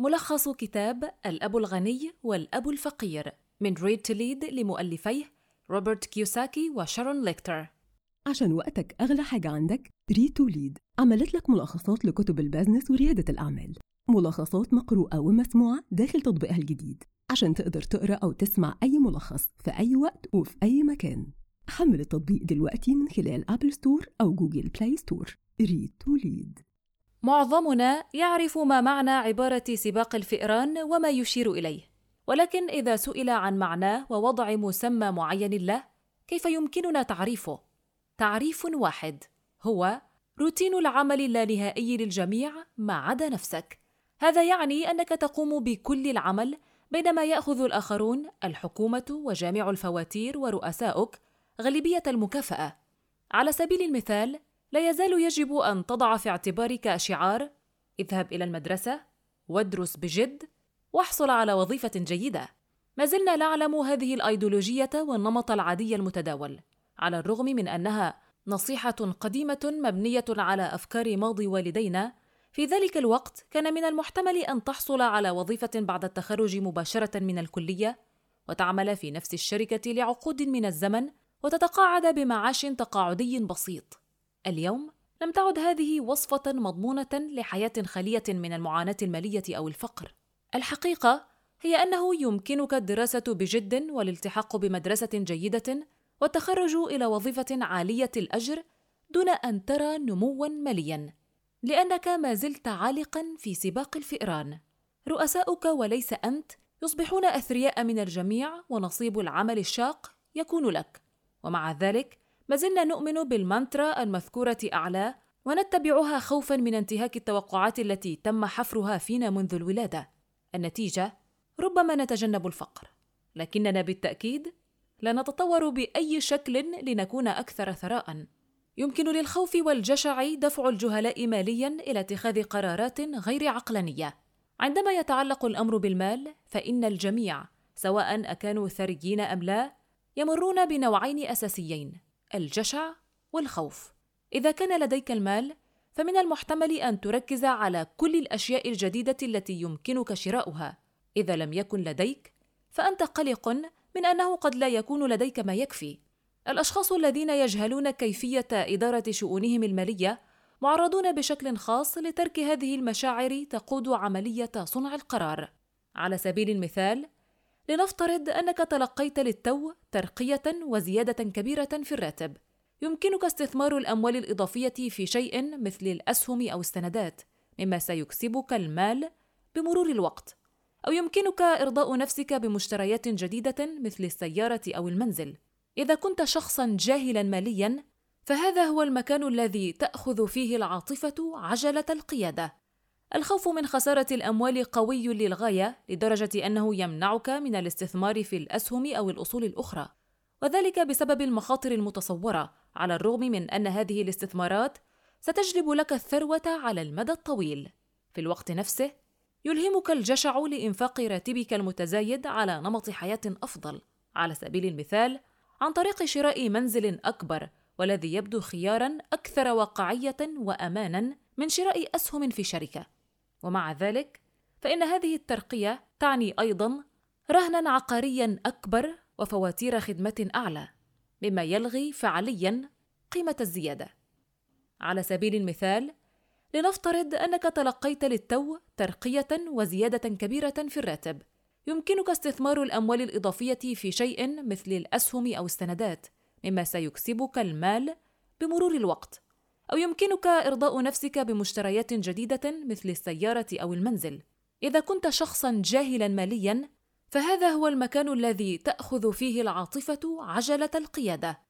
ملخص كتاب الأب الغني والأب الفقير من Read to Lead لمؤلفيه روبرت كيوساكي وشارون ليكتر. عشان وقتك أغلى حاجة عندك Read to Lead عملت لك ملخصات لكتب ال business وريادة الأعمال. ملخصات مقروءة ومسموعة داخل تطبيقها الجديد. عشان تقدر تقرأ أو تسمع أي ملخص في أي وقت وفي أي مكان. حمل التطبيق دلوقتي من خلال App Store أو Google Play Store Read to Lead معظمنا يعرف ما معنى عبارة سباق الفئران وما يشير إليه. ولكن إذا سئل عن معناه ووضع مسمى معين له كيف يمكننا تعريفه؟ تعريف واحد هو روتين العمل اللانهائي للجميع ما عدا نفسك. هذا يعني أنك تقوم بكل العمل بينما يأخذ الآخرون الحكومة وجامع الفواتير ورؤساؤك غالبية المكافأة. على سبيل المثال لا يزال يجب أن تضع في اعتبارك شعار اذهب إلى المدرسة وادرس بجد واحصل على وظيفة جيدة. ما زلنا نعلم هذه الأيديولوجية والنمط العادي المتداول على الرغم من أنها نصيحة قديمة مبنية على أفكار ماضي والدينا في ذلك الوقت كان من المحتمل أن تحصل على وظيفة بعد التخرج مباشرة من الكلية وتعمل في نفس الشركة لعقود من الزمن وتتقاعد بمعاش تقاعدي بسيط. اليوم لم تعد هذه وصفة مضمونة لحياة خالية من المعاناة المالية أو الفقر. الحقيقة هي أنه يمكنك الدراسة بجد والالتحاق بمدرسة جيدة والتخرج إلى وظيفة عالية الأجر دون أن ترى نموا ماليا، لأنك ما زلت عالقا في سباق الفئران. رؤساؤك وليس أنت يصبحون أثرياء من الجميع ونصيب العمل الشاق يكون لك، ومع ذلك ما زلنا نؤمن بالمانترا المذكورة أعلى ونتبعها خوفا من انتهاك التوقعات التي تم حفرها فينا منذ الولادة. النتيجة ربما نتجنب الفقر، لكننا بالتأكيد لا نتطور بأي شكل لنكون أكثر ثراء. يمكن للخوف والجشع دفع الجهلاء ماليا إلى اتخاذ قرارات غير عقلانية. عندما يتعلق الأمر بالمال، فإن الجميع سواء أكانوا ثريين أم لا يمرون بنوعين أساسيين الجشع والخوف. إذا كان لديك المال فمن المحتمل أن تركز على كل الأشياء الجديدة التي يمكنك شراؤها. إذا لم يكن لديك فأنت قلق من أنه قد لا يكون لديك ما يكفي. الأشخاص الذين يجهلون كيفية إدارة شؤونهم المالية معرضون بشكل خاص لترك هذه المشاعر تقود عملية صنع القرار. على سبيل المثال لنفترض أنك تلقيت للتو ترقية وزيادة كبيرة في الراتب. يمكنك استثمار الأموال الإضافية في شيء مثل الأسهم أو السندات، مما سيكسبك المال بمرور الوقت. أو يمكنك إرضاء نفسك بمشتريات جديدة مثل السيارة أو المنزل. إذا كنت شخصًا جاهلًا ماليًا، فهذا هو المكان الذي تأخذ فيه العاطفة عجلة القيادة. الخوف من خسارة الأموال قوي للغاية لدرجة أنه يمنعك من الاستثمار في الأسهم أو الأصول الأخرى، وذلك بسبب المخاطر المتصورة، على الرغم من أن هذه الاستثمارات ستجلب لك الثروة على المدى الطويل. في الوقت نفسه، يلهمك الجشع لإنفاق راتبك المتزايد على نمط حياة أفضل، على سبيل المثال، عن طريق شراء منزل أكبر والذي يبدو خيارا أكثر واقعية وأمانا من شراء أسهم في شركة. ومع ذلك فإن هذه الترقية تعني أيضا رهنا عقاريا أكبر وفواتير خدمة أعلى مما يلغي فعليا قيمة الزيادة. على سبيل المثال لنفترض أنك تلقيت للتو ترقية وزيادة كبيرة في الراتب يمكنك استثمار الأموال الإضافية في شيء مثل الأسهم أو السندات مما سيكسبك المال بمرور الوقت. أو يمكنك إرضاء نفسك بمشتريات جديدة مثل السيارة أو المنزل. إذا كنت شخصًا جاهلًا ماليًا، فهذا هو المكان الذي تأخذ فيه العاطفة عجلة القيادة.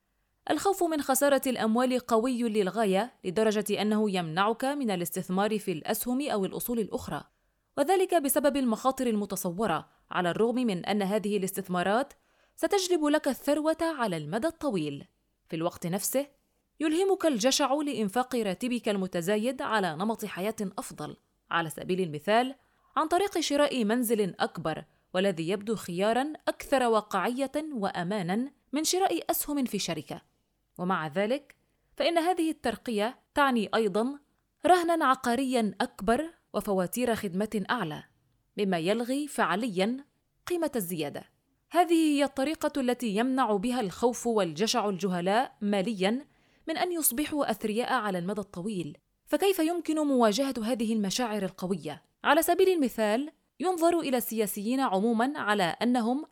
الخوف من خسارة الأموال قوي للغاية لدرجة أنه يمنعك من الاستثمار في الأسهم أو الأصول الأخرى، وذلك بسبب المخاطر المتصورة، على الرغم من أن هذه الاستثمارات ستجلب لك الثروة على المدى الطويل. في الوقت نفسه، يلهمك الجشع لإنفاق راتبك المتزايد على نمط حياة أفضل، على سبيل المثال، عن طريق شراء منزل أكبر والذي يبدو خيارًا أكثر واقعية وأمانًا من شراء أسهم في شركة. ومع ذلك، فإن هذه الترقية تعني أيضًا رهنًا عقاريًا أكبر وفواتير خدمة أعلى، مما يلغي فعليا قيمة الزيادة. هذه هي الطريقة التي يمنع بها الخوف والجشع الجهلاء ماليا من أن يصبحوا أثرياء على المدى الطويل. فكيف يمكن مواجهة هذه المشاعر القوية؟ على سبيل المثال، ينظر إلى السياسيين عموما على أنهم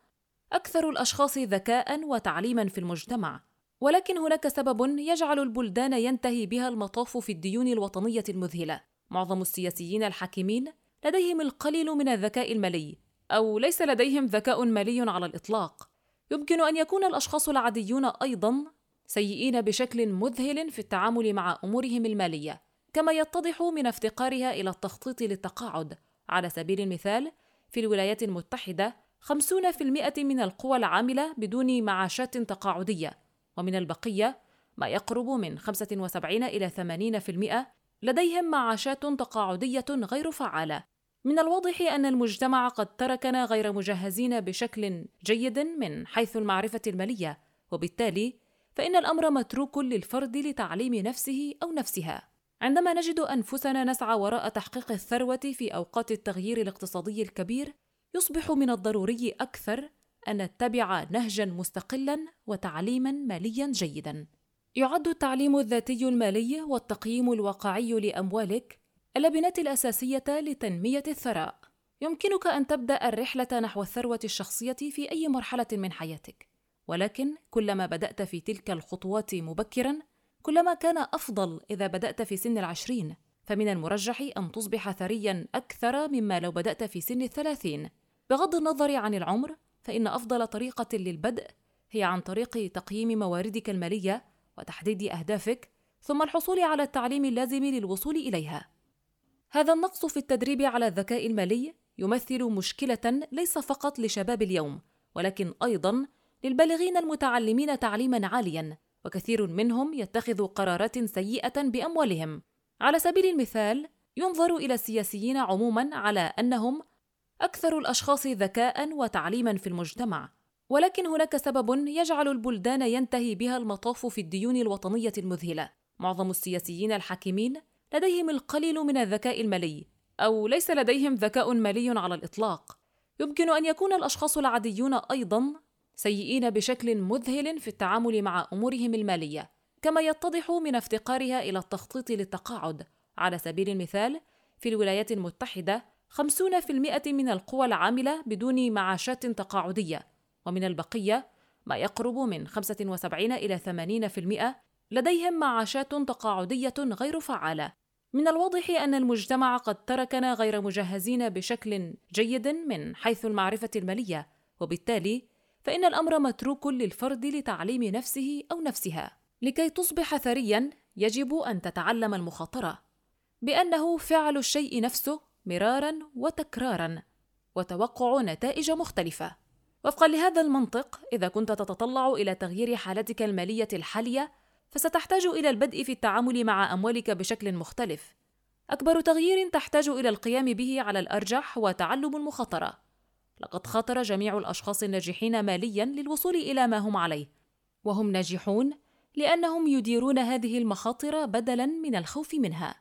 أكثر الأشخاص ذكاء وتعليما في المجتمع، ولكن هناك سبب يجعل البلدان ينتهي بها المطاف في الديون الوطنية المذهلة. معظم السياسيين الحاكمين لديهم القليل من الذكاء المالي، أو ليس لديهم ذكاء مالي على الإطلاق. يمكن أن يكون الأشخاص العاديون أيضا سيئين بشكل مذهل في التعامل مع أمورهم المالية، كما يتضح من افتقارها إلى التخطيط للتقاعد. على سبيل المثال، في الولايات المتحدة 50% من القوى العاملة بدون معاشات تقاعدية، ومن البقية ما يقرب من 75 إلى 80% لديهم معاشات تقاعدية غير فعالة. من الواضح أن المجتمع قد تركنا غير مجهزين بشكل جيد من حيث المعرفة المالية، وبالتالي فإن الأمر متروك للفرد لتعليم نفسه أو نفسها. عندما نجد أنفسنا نسعى وراء تحقيق الثروة في أوقات التغيير الاقتصادي الكبير، يصبح من الضروري أكثر أن نتبع نهجا مستقلا وتعليما ماليا جيدا. يعد التعليم الذاتي المالي والتقييم الواقعي لأموالك اللبنات الأساسية لتنمية الثراء. يمكنك أن تبدأ الرحلة نحو الثروة الشخصية في أي مرحلة من حياتك، ولكن كلما بدأت في تلك الخطوات مبكرا، كلما كان أفضل إذا بدأت في سن العشرين، فمن المرجح أن تصبح ثريا أكثر مما لو بدأت في سن الثلاثين. بغض النظر عن العمر، فإن أفضل طريقة للبدء هي عن طريق تقييم مواردك المالية وتحديد أهدافك، ثم الحصول على التعليم اللازم للوصول إليها. هذا النقص في التدريب على الذكاء المالي يمثل مشكلة ليس فقط لشباب اليوم، ولكن أيضا للبالغين المتعلمين تعليما عاليا، وكثير منهم يتخذ قرارات سيئة بأموالهم. على سبيل المثال، ينظر إلى السياسيين عموما على أنهم أكثر الأشخاص ذكاء وتعليما في المجتمع، ولكن هناك سبب يجعل البلدان ينتهي بها المطاف في الديون الوطنية المذهلة. معظم السياسيين الحاكمين لديهم القليل من الذكاء المالي، أو ليس لديهم ذكاء مالي على الإطلاق. يمكن أن يكون الأشخاص العاديون أيضا سيئين بشكل مذهل في التعامل مع أمورهم المالية، كما يتضح من افتقارها إلى التخطيط للتقاعد. على سبيل المثال، في الولايات المتحدة 50% من القوى العاملة بدون معاشات تقاعدية، ومن البقية ما يقرب من 75 إلى 80% لديهم معاشات تقاعدية غير فعالة. من الواضح أن المجتمع قد تركنا غير مجهزين بشكل جيد من حيث المعرفة المالية، وبالتالي فإن الأمر متروك للفرد لتعليم نفسه أو نفسها. لكي تصبح ثريا يجب أن تتعلم المخاطرة، بأنه فعل الشيء نفسه مرارا وتكرارا وتوقع نتائج مختلفة. وفقا لهذا المنطق إذا كنت تتطلع إلى تغيير حالتك المالية الحالية فستحتاج إلى البدء في التعامل مع أموالك بشكل مختلف. أكبر تغيير تحتاج إلى القيام به على الأرجح هو تعلم المخاطرة. لقد خاطر جميع الأشخاص الناجحين ماليا للوصول إلى ما هم عليه. وهم ناجحون لأنهم يديرون هذه المخاطر بدلا من الخوف منها.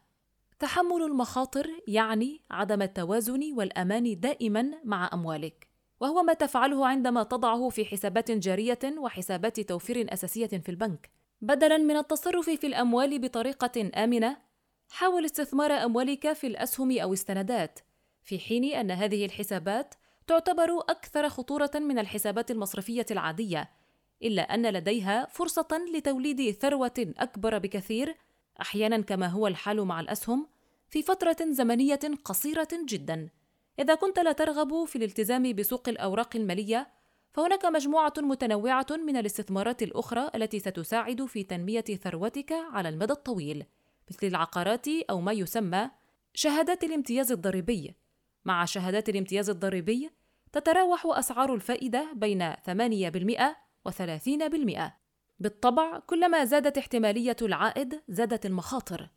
تحمل المخاطر يعني عدم التوازن والأمان دائما مع أموالك وهو ما تفعله عندما تضعه في حسابات جارية وحسابات توفير أساسية في البنك. بدلا من التصرف في الأموال بطريقة آمنة حاول استثمار أموالك في الأسهم أو السندات في حين أن هذه الحسابات تعتبر أكثر خطورة من الحسابات المصرفية العادية إلا أن لديها فرصة لتوليد ثروة أكبر بكثير أحيانا كما هو الحال مع الأسهم في فترة زمنية قصيرة جدا. إذا كنت لا ترغب في الالتزام بسوق الأوراق المالية فهناك مجموعة متنوعة من الاستثمارات الأخرى التي ستساعد في تنمية ثروتك على المدى الطويل مثل العقارات أو ما يسمى شهادات الامتياز الضريبي. مع شهادات الامتياز الضريبي تتراوح أسعار الفائدة بين 8% و 30%. بالطبع كلما زادت احتمالية العائد زادت المخاطر.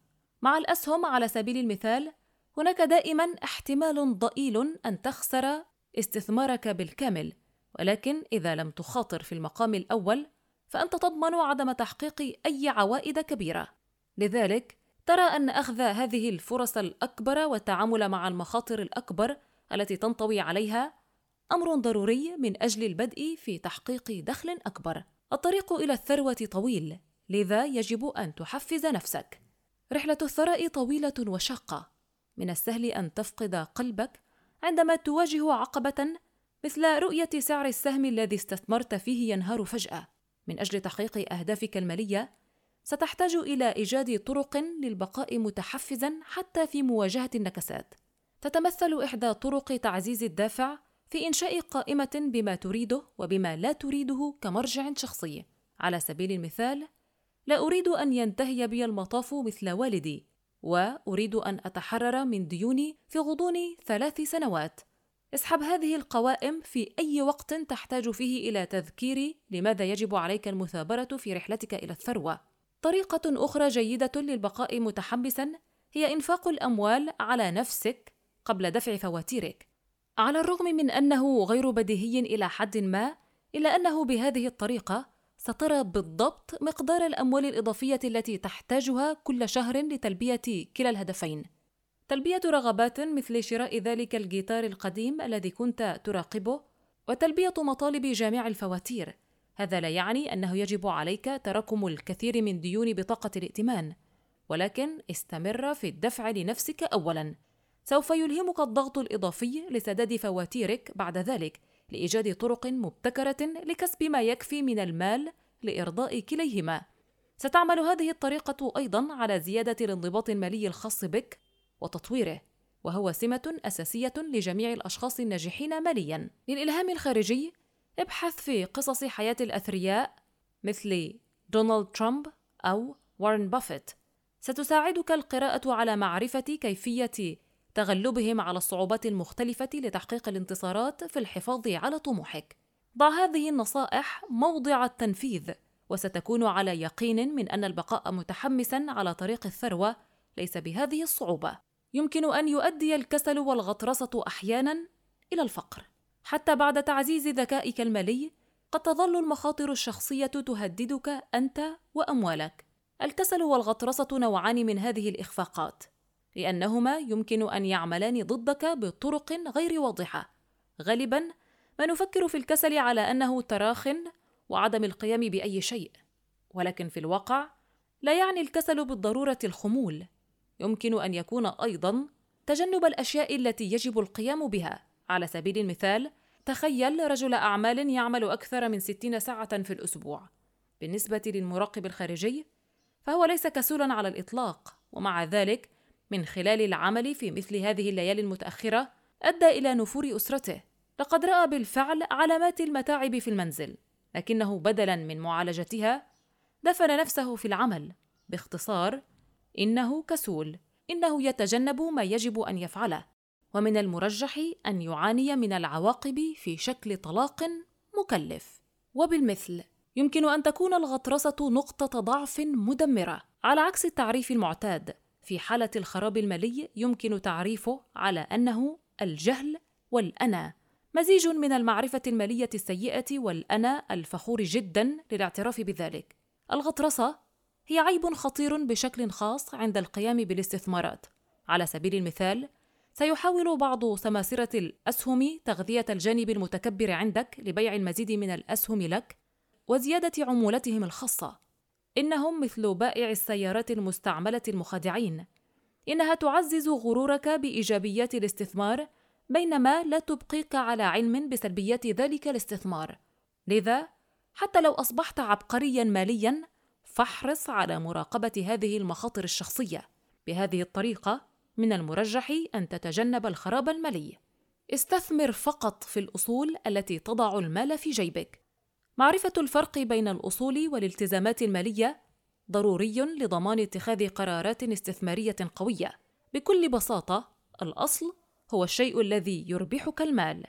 مع الأسهم على سبيل المثال هناك دائما احتمال ضئيل أن تخسر استثمارك بالكامل ولكن إذا لم تخاطر في المقام الأول فأنت تضمن عدم تحقيق أي عوائد كبيرة لذلك ترى أن أخذ هذه الفرص الأكبر والتعامل مع المخاطر الأكبر التي تنطوي عليها أمر ضروري من أجل البدء في تحقيق دخل أكبر. الطريق إلى الثروة طويل لذا يجب أن تحفز نفسك. رحلة الثراء طويلة وشاقة. من السهل أن تفقد قلبك عندما تواجه عقبة مثل رؤية سعر السهم الذي استثمرت فيه ينهار فجأة. من أجل تحقيق أهدافك المالية ستحتاج إلى إيجاد طرق للبقاء متحفزا حتى في مواجهة النكسات. تتمثل إحدى طرق تعزيز الدافع في إنشاء قائمة بما تريده وبما لا تريده كمرجع شخصي. على سبيل المثال لا أريد أن ينتهي بي المطاف مثل والدي وأريد أن أتحرر من ديوني في غضون ثلاث سنوات. اسحب هذه القوائم في أي وقت تحتاج فيه إلى تذكير لماذا يجب عليك المثابرة في رحلتك إلى الثروة. طريقة أخرى جيدة للبقاء متحمسا هي إنفاق الأموال على نفسك قبل دفع فواتيرك. على الرغم من أنه غير بديهي إلى حد ما إلا أنه بهذه الطريقة سترى بالضبط مقدار الأموال الإضافية التي تحتاجها كل شهر لتلبية كلا الهدفين. تلبية رغبات مثل شراء ذلك الجيتار القديم الذي كنت تراقبه وتلبية مطالب جامع الفواتير. هذا لا يعني أنه يجب عليك تراكم الكثير من ديون بطاقة الائتمان ولكن استمر في الدفع لنفسك اولا. سوف يلهمك الضغط الإضافي لسداد فواتيرك بعد ذلك لإيجاد طرق مبتكرة لكسب ما يكفي من المال لإرضاء كليهما. ستعمل هذه الطريقة أيضا على زيادة الانضباط المالي الخاص بك وتطويره وهو سمة أساسية لجميع الأشخاص الناجحين ماليا. للإلهام الخارجي ابحث في قصص حياة الأثرياء مثل دونالد ترامب أو وارن بافيت ستساعدك القراءة على معرفة كيفية تغلبهم على الصعوبات المختلفة لتحقيق الانتصارات في الحفاظ على طموحك. ضع هذه النصائح موضع التنفيذ، وستكون على يقين من أن البقاء متحمسا على طريق الثروة ليس بهذه الصعوبة. يمكن أن يؤدي الكسل والغطرسة أحيانا إلى الفقر. حتى بعد تعزيز ذكائك المالي، قد تظل المخاطر الشخصية تهددك أنت وأموالك. الكسل والغطرسة نوعان من هذه الإخفاقات. لأنهما يمكن أن يعملان ضدك بطرق غير واضحة غالبا ما نفكر في الكسل على أنه تراخ وعدم القيام بأي شيء ولكن في الواقع لا يعني الكسل بالضرورة الخمول يمكن أن يكون أيضا تجنب الأشياء التي يجب القيام بها على سبيل المثال تخيل رجل أعمال يعمل أكثر من ستين ساعة في الأسبوع. بالنسبة للمراقب الخارجي فهو ليس كسولا على الإطلاق ومع ذلك من خلال العمل في مثل هذه الليالي المتأخرة أدى إلى نفور أسرته. لقد رأى بالفعل علامات المتاعب في المنزل لكنه بدلا من معالجتها دفن نفسه في العمل باختصار إنه كسول إنه يتجنب ما يجب أن يفعله. ومن المرجح أن يعاني من العواقب في شكل طلاق مكلف وبالمثل يمكن أن تكون الغطرسة نقطة ضعف مدمرة على عكس التعريف المعتاد في حالة الخراب المالي يمكن تعريفه على أنه الجهل والأنا مزيج من المعرفة المالية السيئة والأنا الفخور جدا للاعتراف بذلك. الغطرسة هي عيب خطير بشكل خاص عند القيام بالاستثمارات. على سبيل المثال، سيحاول بعض سماسرة الأسهم تغذية الجانب المتكبر عندك لبيع المزيد من الأسهم لك وزيادة عمولتهم الخاصة. إنهم مثل بائع السيارات المستعملة المخادعين. إنها تعزز غرورك بإيجابيات الاستثمار بينما لا تبقيك على علم بسلبيات ذلك الاستثمار. لذا حتى لو أصبحت عبقريا ماليا فاحرص على مراقبة هذه المخاطر الشخصية. بهذه الطريقة من المرجح أن تتجنب الخراب المالي استثمر فقط في الأصول التي تضع المال في جيبك معرفة الفرق بين الأصول والالتزامات المالية ضروري لضمان اتخاذ قرارات استثمارية قوية. بكل بساطة، الأصل هو الشيء الذي يربحك المال،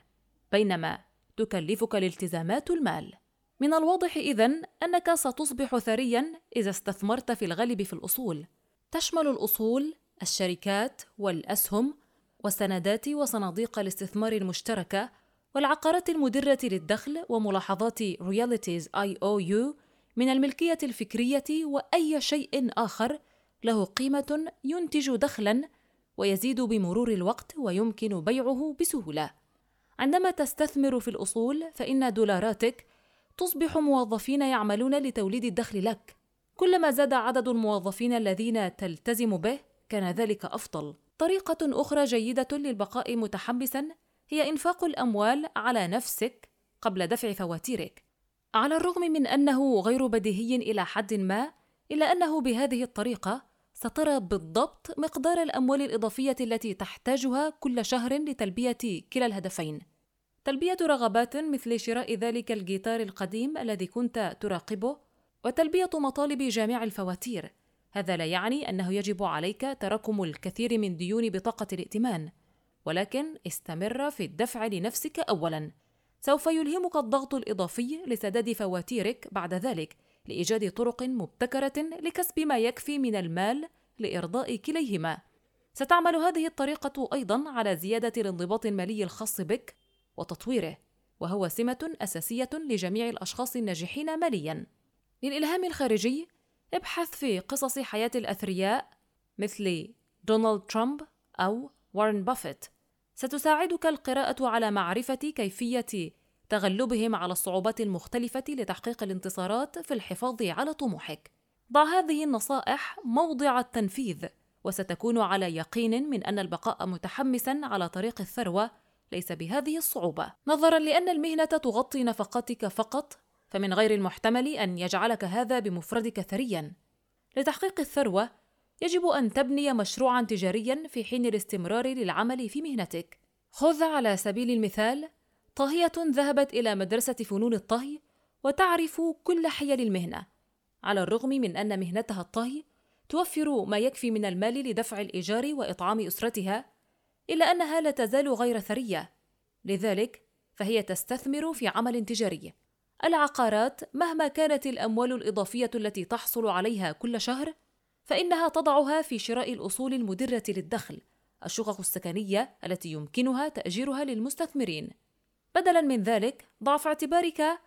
بينما تكلفك الالتزامات المال. من الواضح إذن أنك ستصبح ثريًا إذا استثمرت في الغالب في الأصول. تشمل الأصول الشركات والأسهم والسندات وصناديق الاستثمار المشتركة والعقارات المدرة للدخل وملاحظات Realities IOU من الملكية الفكرية وأي شيء آخر له قيمة ينتج دخلا ويزيد بمرور الوقت ويمكن بيعه بسهولة. عندما تستثمر في الأصول فإن دولاراتك تصبح موظفين يعملون لتوليد الدخل لك. كلما زاد عدد الموظفين الذين تلتزم به كان ذلك أفضل. طريقة أخرى جيدة للبقاء متحمسا هي إنفاق الأموال على نفسك قبل دفع فواتيرك. على الرغم من أنه غير بديهي إلى حد ما إلا أنه بهذه الطريقة سترى بالضبط مقدار الأموال الإضافية التي تحتاجها كل شهر لتلبية كلا الهدفين. تلبية رغبات مثل شراء ذلك الجيتار القديم الذي كنت تراقبه وتلبية مطالب جامع الفواتير. هذا لا يعني أنه يجب عليك تراكم الكثير من ديون بطاقة الائتمان ولكن استمر في الدفع لنفسك اولا. سوف يلهمك الضغط الإضافي لسداد فواتيرك بعد ذلك لإيجاد طرق مبتكرة لكسب ما يكفي من المال لإرضاء كليهما. ستعمل هذه الطريقة أيضا على زيادة الانضباط المالي الخاص بك وتطويره وهو سمة أساسية لجميع الأشخاص الناجحين ماليا. للإلهام الخارجي ابحث في قصص حياة الأثرياء مثل دونالد ترامب أو وارن بافيت. ستساعدك القراءة على معرفة كيفية تغلبهم على الصعوبات المختلفة لتحقيق الانتصارات في الحفاظ على طموحك. ضع هذه النصائح موضع التنفيذ وستكون على يقين من أن البقاء متحمسا على طريق الثروة ليس بهذه الصعوبة. نظرا لأن المهنة تغطي نفقاتك فقط فمن غير المحتمل أن يجعلك هذا بمفردك ثريا. لتحقيق الثروة يجب أن تبني مشروعا تجاريا في حين الاستمرار للعمل في مهنتك. خذ على سبيل المثال طاهيه ذهبت إلى مدرسة فنون الطهي وتعرف كل حيل المهنة. على الرغم من أن مهنتها الطهي توفر ما يكفي من المال لدفع الإيجار وإطعام أسرتها إلا أنها لا تزال غير ثرية. لذلك فهي تستثمر في عمل تجاري. العقارات مهما كانت الأموال الإضافية التي تحصل عليها كل شهر فإنها تضعها في شراء الأصول المدرة للدخل الشقق السكنية التي يمكنها تأجيرها للمستثمرين. بدلا من ذلك ضع في اعتبارك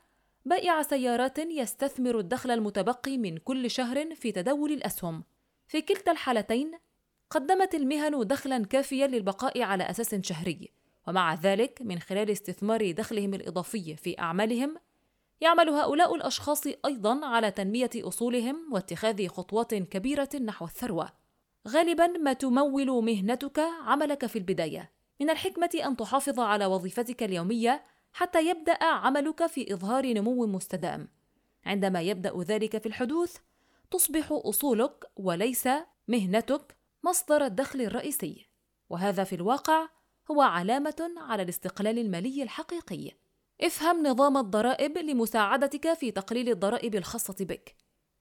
بائع سيارات يستثمر الدخل المتبقي من كل شهر في تداول الأسهم. في كلتا الحالتين قدمت المهن دخلا كافيا للبقاء على أساس شهري ومع ذلك من خلال استثمار دخلهم الإضافي في أعمالهم يعمل هؤلاء الأشخاص أيضا على تنمية أصولهم واتخاذ خطوات كبيرة نحو الثروة. غالبا ما تمول مهنتك عملك في البداية. من الحكمة أن تحافظ على وظيفتك اليومية حتى يبدأ عملك في إظهار نمو مستدام. عندما يبدأ ذلك في الحدوث تصبح أصولك وليس مهنتك مصدر الدخل الرئيسي. وهذا في الواقع هو علامة على الاستقلال المالي الحقيقي. افهم نظام الضرائب لمساعدتك في تقليل الضرائب الخاصة بك.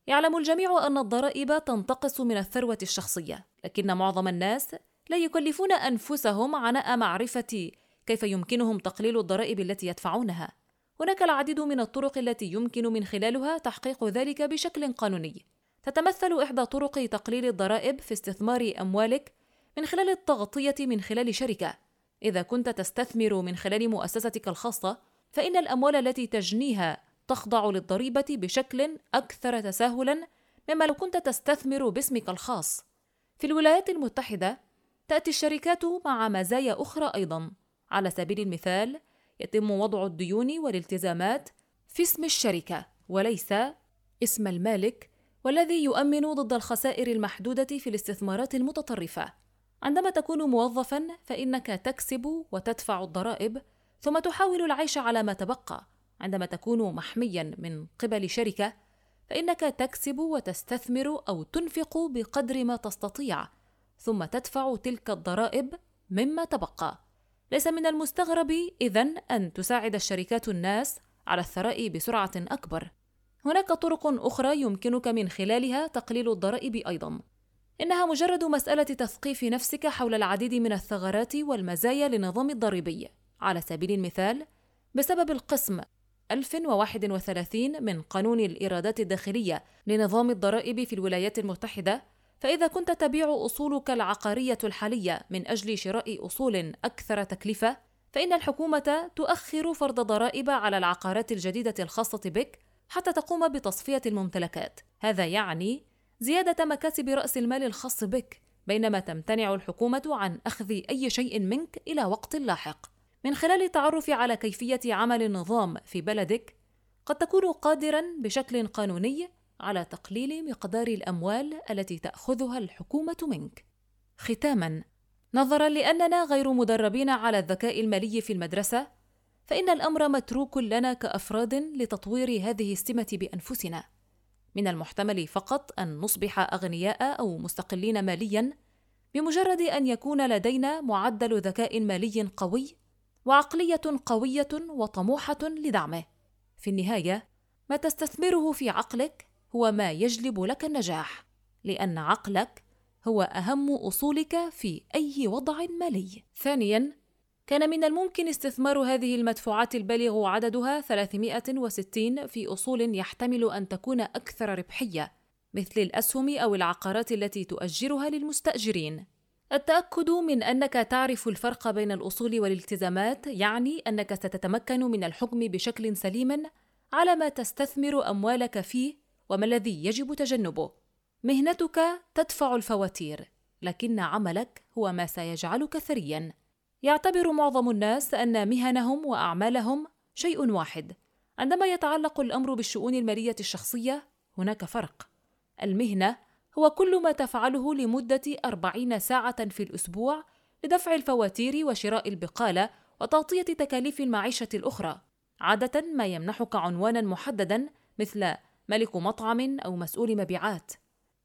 يعلم الجميع أن الضرائب تنتقص من الثروة الشخصية لكن معظم الناس لا يكلفون أنفسهم عناء معرفة كيف يمكنهم تقليل الضرائب التي يدفعونها. هناك العديد من الطرق التي يمكن من خلالها تحقيق ذلك بشكل قانوني. تتمثل إحدى طرق تقليل الضرائب في استثمار أموالك من خلال التغطية من خلال شركة. إذا كنت تستثمر من خلال مؤسستك الخاصة فإن الأموال التي تجنيها تخضع للضريبة بشكل أكثر تساهلا مما لو كنت تستثمر باسمك الخاص. في الولايات المتحدة تأتي الشركات مع مزايا أخرى أيضا. على سبيل المثال يتم وضع الديون والالتزامات في اسم الشركة وليس اسم المالك والذي يؤمن ضد الخسائر المحدودة في الاستثمارات المتطرفة. عندما تكون موظفا فإنك تكسب وتدفع الضرائب ثم تحاول العيش على ما تبقى. عندما تكون محميا من قبل شركة فإنك تكسب وتستثمر أو تنفق بقدر ما تستطيع ثم تدفع تلك الضرائب مما تبقى. ليس من المستغرب إذن أن تساعد الشركات الناس على الثراء بسرعة أكبر. هناك طرق أخرى يمكنك من خلالها تقليل الضرائب أيضا. إنها مجرد مسألة تثقيف نفسك حول العديد من الثغرات والمزايا للنظام الضريبي. على سبيل المثال بسبب القسم 1031 من قانون الإيرادات الداخلية لنظام الضرائب في الولايات المتحدة فإذا كنت تبيع أصولك العقارية الحالية من أجل شراء أصول أكثر تكلفة فإن الحكومة تؤخر فرض ضرائب على العقارات الجديدة الخاصة بك حتى تقوم بتصفية الممتلكات هذا يعني زيادة مكاسب رأس المال الخاص بك بينما تمتنع الحكومة عن أخذ أي شيء منك إلى وقت لاحق. من خلال التعرف على كيفية عمل النظام في بلدك، قد تكون قادرا بشكل قانوني على تقليل مقدار الأموال التي تأخذها الحكومة منك. ختاما، نظرا لأننا غير مدربين على الذكاء المالي في المدرسة، فإن الأمر متروك لنا كأفراد لتطوير هذه السمة بأنفسنا. من المحتمل فقط أن نصبح أغنياء أو مستقلين ماليا بمجرد أن يكون لدينا معدل ذكاء مالي قوي وعقلية قوية وطموحة لدعمه في النهاية ما تستثمره في عقلك هو ما يجلب لك النجاح لأن عقلك هو أهم أصولك في أي وضع مالي ثانيا كان من الممكن استثمار هذه المدفوعات البالغ عددها 360 في أصول يحتمل أن تكون أكثر ربحية مثل الأسهم أو العقارات التي تؤجرها للمستأجرين. التأكد من أنك تعرف الفرق بين الأصول والالتزامات يعني أنك ستتمكن من الحكم بشكل سليم على ما تستثمر أموالك فيه وما الذي يجب تجنبه. مهنتك تدفع الفواتير، لكن عملك هو ما سيجعلك ثريًا. يعتبر معظم الناس أن مهنهم وأعمالهم شيء واحد عندما يتعلق الأمر بالشؤون المالية الشخصية هناك فرق المهنة هو كل ما تفعله لمدة أربعين ساعة في الأسبوع لدفع الفواتير وشراء البقالة وتغطية تكاليف المعيشة الأخرى. عادة ما يمنحك عنوانا محددا مثل ملك مطعم أو مسؤول مبيعات.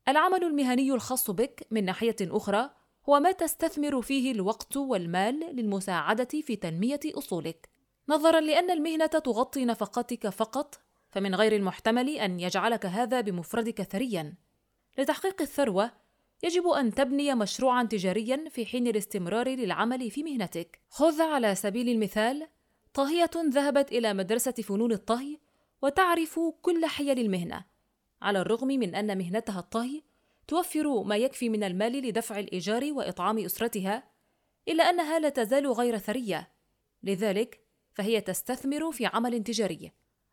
العمل المهني الخاص بك من ناحية أخرى هو ما تستثمر فيه الوقت والمال للمساعدة في تنمية أصولك. نظرا لأن المهنة تغطي نفقاتك فقط فمن غير المحتمل أن يجعلك هذا بمفردك ثريا. لتحقيق الثروة يجب أن تبني مشروعا تجاريا في حين الاستمرار للعمل في مهنتك. خذ على سبيل المثال طاهيه ذهبت إلى مدرسة فنون الطهي وتعرف كل حيل المهنة. على الرغم من أن مهنتها الطهي توفر ما يكفي من المال لدفع الإيجار وإطعام أسرتها إلا أنها لا تزال غير ثرية. لذلك فهي تستثمر في عمل تجاري.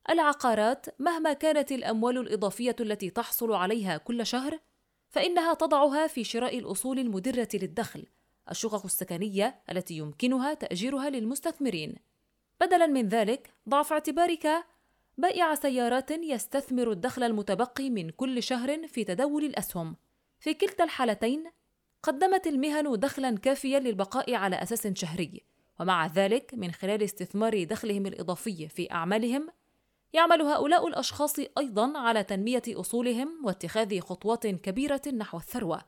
العقارات مهما كانت الأموال الإضافية التي تحصل عليها كل شهر فإنها تضعها في شراء الأصول المدرة للدخل الشقق السكنية التي يمكنها تأجيرها للمستثمرين. بدلا من ذلك ضع في اعتبارك بائع سيارات يستثمر الدخل المتبقي من كل شهر في تداول الأسهم. في كلتا الحالتين قدمت المهن دخلا كافيا للبقاء على أساس شهري ومع ذلك من خلال استثمار دخلهم الإضافي في أعمالهم يعمل هؤلاء الأشخاص أيضا على تنمية أصولهم واتخاذ خطوات كبيرة نحو الثروة.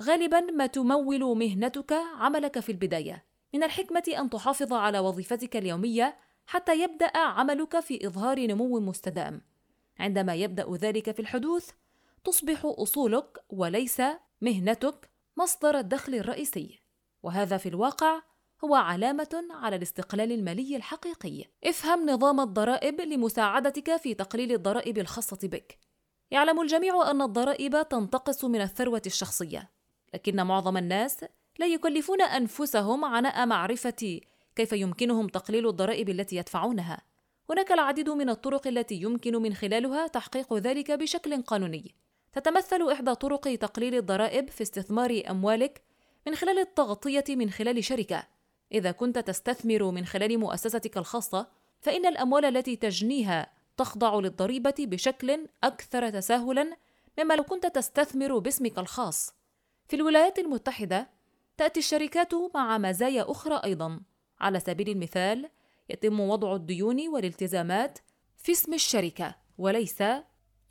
غالبا ما تمول مهنتك عملك في البداية. من الحكمة أن تحافظ على وظيفتك اليومية حتى يبدأ عملك في إظهار نمو مستدام. عندما يبدأ ذلك في الحدوث تصبح أصولك وليس مهنتك مصدر الدخل الرئيسي. وهذا في الواقع هو علامة على الاستقلال المالي الحقيقي. افهم نظام الضرائب لمساعدتك في تقليل الضرائب الخاصة بك. يعلم الجميع أن الضرائب تنتقص من الثروة الشخصية لكن معظم الناس لا يكلفون أنفسهم عناء معرفة كيف يمكنهم تقليل الضرائب التي يدفعونها. هناك العديد من الطرق التي يمكن من خلالها تحقيق ذلك بشكل قانوني. تتمثل إحدى طرق تقليل الضرائب في استثمار أموالك من خلال التغطية من خلال شركة. إذا كنت تستثمر من خلال مؤسستك الخاصة، فإن الأموال التي تجنيها تخضع للضريبة بشكل أكثر تساهلاً مما لو كنت تستثمر باسمك الخاص. في الولايات المتحدة، تأتي الشركات مع مزايا أخرى أيضاً. على سبيل المثال، يتم وضع الديون والالتزامات في اسم الشركة وليس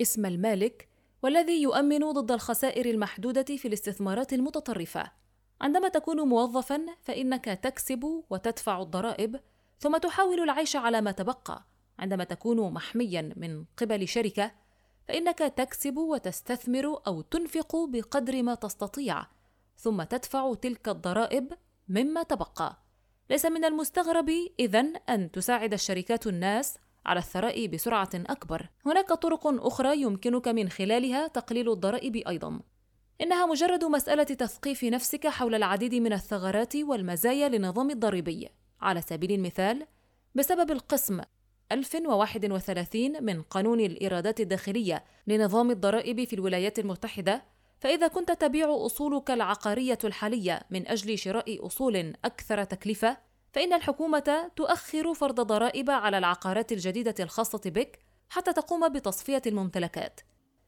اسم المالك والذي يؤمن ضد الخسائر المحدودة في الاستثمارات المتطرفة. عندما تكون موظفا فإنك تكسب وتدفع الضرائب ثم تحاول العيش على ما تبقى. عندما تكون محميا من قبل شركة فإنك تكسب وتستثمر أو تنفق بقدر ما تستطيع ثم تدفع تلك الضرائب مما تبقى. ليس من المستغرب إذن أن تساعد الشركات الناس على الثراء بسرعة أكبر. هناك طرق أخرى يمكنك من خلالها تقليل الضرائب أيضًا. إنها مجرد مسألة تثقيف نفسك حول العديد من الثغرات والمزايا للنظام الضريبي. على سبيل المثال، بسبب القسم 1031 من قانون الإيرادات الداخلية لنظام الضرائب في الولايات المتحدة، فإذا كنت تبيع أصولك العقارية الحالية من أجل شراء أصول أكثر تكلفة، فإن الحكومة تؤخر فرض ضرائب على العقارات الجديدة الخاصة بك حتى تقوم بتصفية الممتلكات.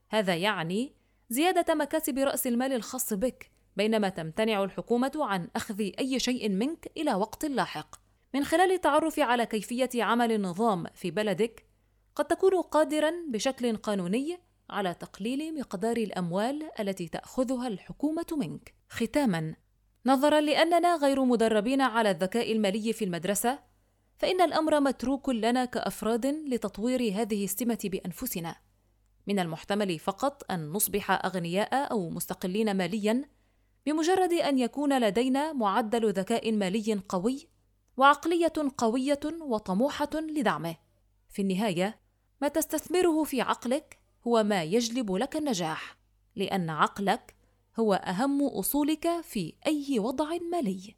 هذا يعني زيادة مكاسب رأس المال الخاص بك، بينما تمتنع الحكومة عن أخذ أي شيء منك إلى وقت لاحق. من خلال التعرف على كيفية عمل النظام في بلدك، قد تكون قادرا بشكل قانوني على تقليل مقدار الأموال التي تأخذها الحكومة منك ختاما نظرا لأننا غير مدربين على الذكاء المالي في المدرسة فإن الأمر متروك لنا كأفراد لتطوير هذه السمة بأنفسنا من المحتمل فقط أن نصبح أغنياء أو مستقلين ماليا بمجرد أن يكون لدينا معدل ذكاء مالي قوي وعقلية قوية وطموحة لدعمه. في النهاية ما تستثمره في عقلك هو ما يجلب لك النجاح لأن عقلك هو أهم أصولك في أي وضع مالي.